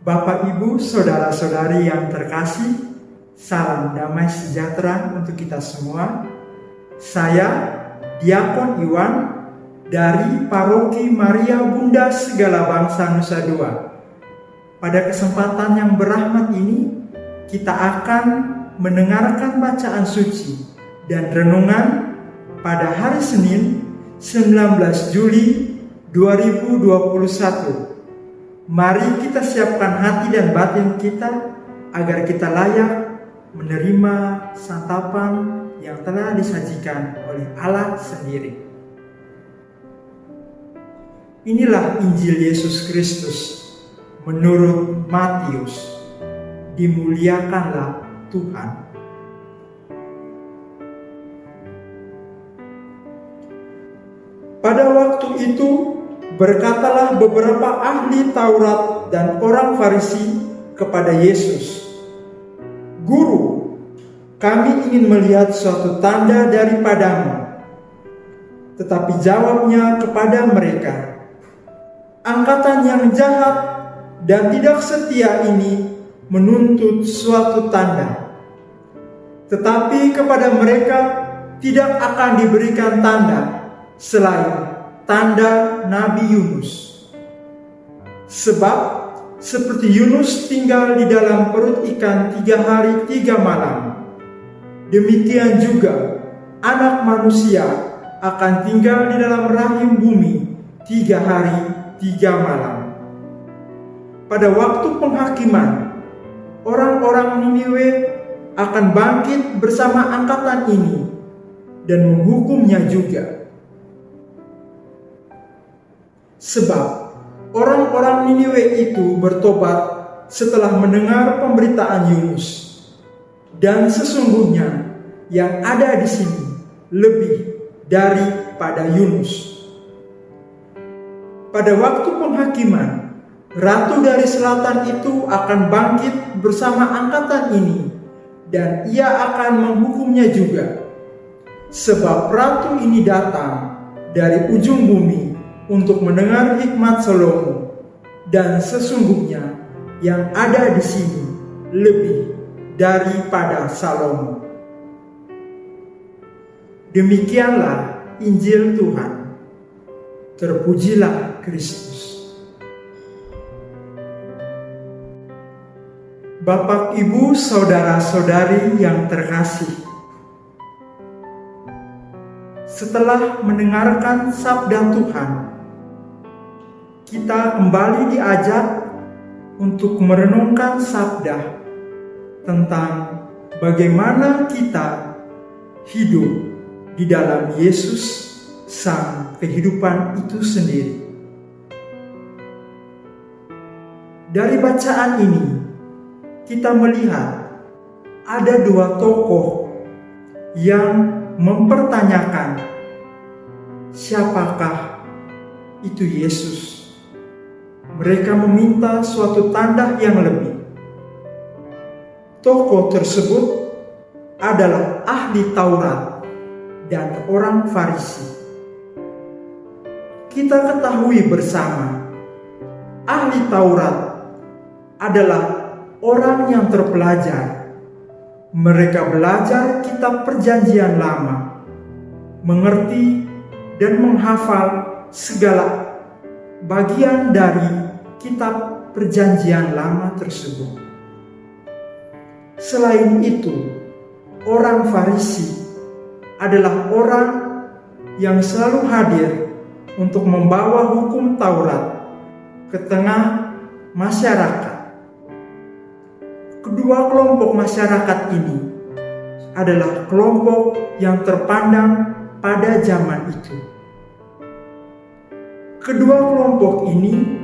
Bapak, Ibu, saudara-saudari yang terkasih, salam damai sejahtera untuk kita semua. Saya Diakon Iwan dari Paroki Maria Bunda Segala Bangsa Nusa Dua. Pada kesempatan yang berahmat ini, kita akan mendengarkan bacaan suci dan renungan pada hari Senin 19 Juli 2021 Mari kita siapkan hati dan batin kita agar kita layak menerima santapan yang telah disajikan oleh Allah sendiri. Inilah Injil Yesus Kristus menurut Matius. Dimuliakanlah Tuhan. Pada waktu itu Berkatalah beberapa ahli Taurat dan orang Farisi kepada Yesus, "Guru, kami ingin melihat suatu tanda daripadamu." Tetapi jawabnya kepada mereka, "Angkatan yang jahat dan tidak setia ini menuntut suatu tanda, tetapi kepada mereka tidak akan diberikan tanda selain tanda Nabi Yunus. Sebab seperti Yunus tinggal di dalam perut ikan tiga hari tiga malam, demikian juga anak manusia akan tinggal di dalam rahim bumi tiga hari tiga malam. Pada waktu penghakiman, orang-orang Niniwe akan bangkit bersama angkatan ini dan menghukumnya juga Sebab orang-orang Niniwe itu bertobat setelah mendengar pemberitaan Yunus. Dan sesungguhnya yang ada di sini lebih daripada Yunus. Pada waktu penghakiman, ratu dari selatan itu akan bangkit bersama angkatan ini dan ia akan menghukumnya juga. Sebab ratu ini datang dari ujung bumi untuk mendengar hikmat Salomo dan sesungguhnya yang ada di sini lebih daripada Salomo. Demikianlah Injil Tuhan. Terpujilah Kristus. Bapak, Ibu, saudara-saudari yang terkasih, setelah mendengarkan sabda Tuhan, kita kembali diajak untuk merenungkan sabda tentang bagaimana kita hidup di dalam Yesus sang kehidupan itu sendiri. Dari bacaan ini kita melihat ada dua tokoh yang mempertanyakan siapakah itu Yesus mereka meminta suatu tanda yang lebih. Tokoh tersebut adalah ahli Taurat dan orang Farisi. Kita ketahui bersama, ahli Taurat adalah orang yang terpelajar. Mereka belajar kitab Perjanjian Lama, mengerti dan menghafal segala bagian dari kitab Perjanjian Lama tersebut. Selain itu, orang Farisi adalah orang yang selalu hadir untuk membawa hukum Taurat ke tengah masyarakat. Kedua kelompok masyarakat ini adalah kelompok yang terpandang pada zaman itu. Kedua kelompok ini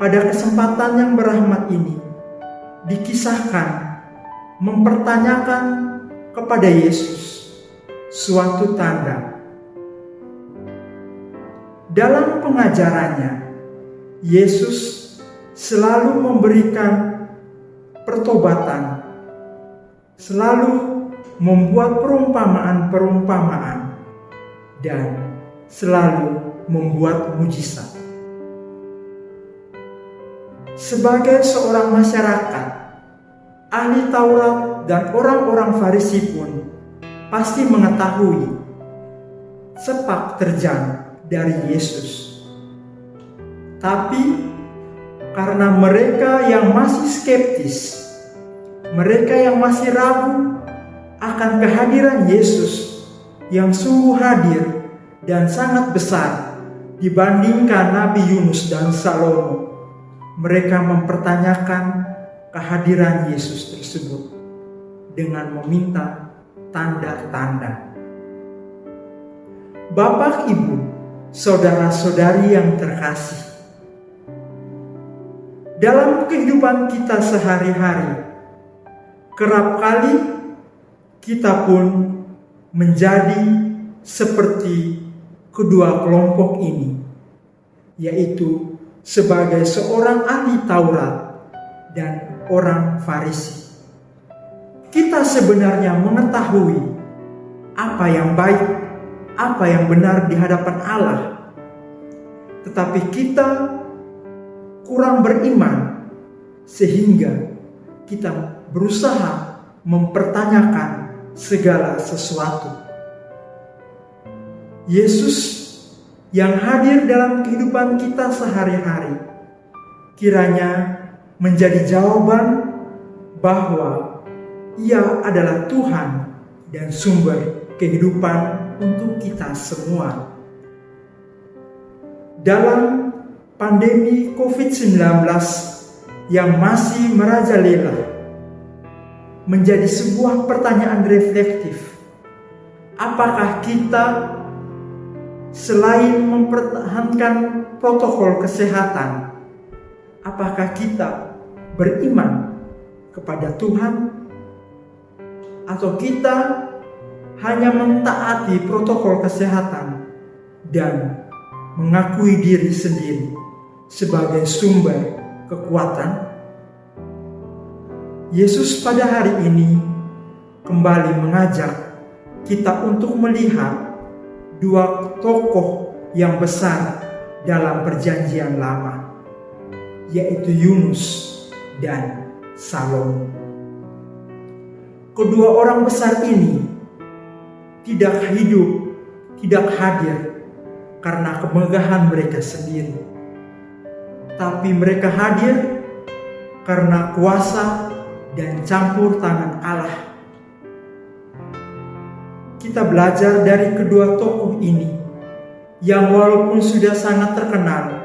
pada kesempatan yang berahmat ini dikisahkan mempertanyakan kepada Yesus suatu tanda. Dalam pengajarannya, Yesus selalu memberikan pertobatan, selalu membuat perumpamaan-perumpamaan, dan selalu membuat mujizat. Sebagai seorang masyarakat, ahli Taurat dan orang-orang Farisi pun pasti mengetahui sepak terjang dari Yesus. Tapi karena mereka yang masih skeptis, mereka yang masih ragu akan kehadiran Yesus yang sungguh hadir dan sangat besar dibandingkan Nabi Yunus dan Salomo mereka mempertanyakan kehadiran Yesus tersebut dengan meminta tanda-tanda. Bapak, Ibu, saudara-saudari yang terkasih, dalam kehidupan kita sehari-hari, kerap kali kita pun menjadi seperti kedua kelompok ini, yaitu sebagai seorang ahli Taurat dan orang Farisi. Kita sebenarnya mengetahui apa yang baik, apa yang benar di hadapan Allah, tetapi kita kurang beriman sehingga kita berusaha mempertanyakan segala sesuatu. Yesus yang hadir dalam kehidupan kita sehari-hari. Kiranya menjadi jawaban bahwa Ia adalah Tuhan dan sumber kehidupan untuk kita semua. Dalam pandemi COVID-19 yang masih merajalela, menjadi sebuah pertanyaan reflektif. Apakah kita selain mempertahankan protokol kesehatan, apakah kita beriman kepada Tuhan atau kita hanya mentaati protokol kesehatan dan mengakui diri sendiri sebagai sumber kekuatan? Yesus pada hari ini kembali mengajak kita untuk melihat dua tokoh yang besar dalam perjanjian lama, yaitu Yunus dan Salomo. Kedua orang besar ini tidak hidup, tidak hadir karena kemegahan mereka sendiri. Tapi mereka hadir karena kuasa dan campur tangan Allah kita belajar dari kedua tokoh ini yang walaupun sudah sangat terkenal,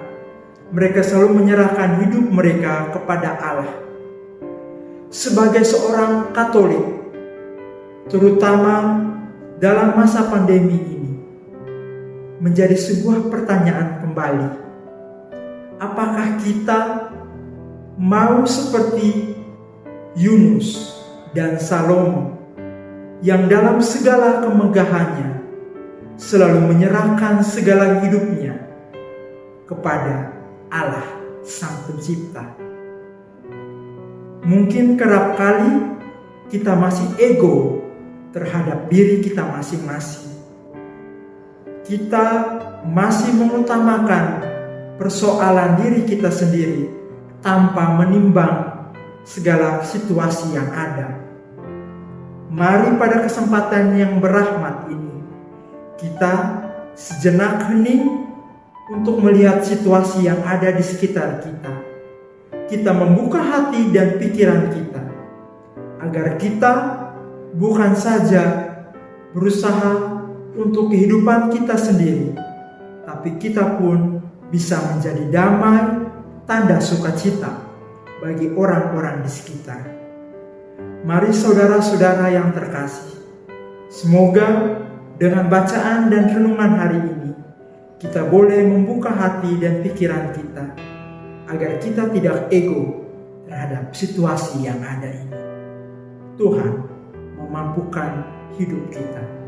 mereka selalu menyerahkan hidup mereka kepada Allah. Sebagai seorang Katolik, terutama dalam masa pandemi ini, menjadi sebuah pertanyaan kembali. Apakah kita mau seperti Yunus dan Salomo yang dalam segala kemegahannya selalu menyerahkan segala hidupnya kepada Allah Sang Pencipta. Mungkin kerap kali kita masih ego terhadap diri kita masing-masing. Kita masih mengutamakan persoalan diri kita sendiri tanpa menimbang segala situasi yang ada Mari pada kesempatan yang berahmat ini, kita sejenak hening untuk melihat situasi yang ada di sekitar kita. Kita membuka hati dan pikiran kita, agar kita bukan saja berusaha untuk kehidupan kita sendiri, tapi kita pun bisa menjadi damai, tanda sukacita bagi orang-orang di sekitar. Mari saudara-saudara yang terkasih, semoga dengan bacaan dan renungan hari ini kita boleh membuka hati dan pikiran kita agar kita tidak ego terhadap situasi yang ada ini. Tuhan memampukan hidup kita.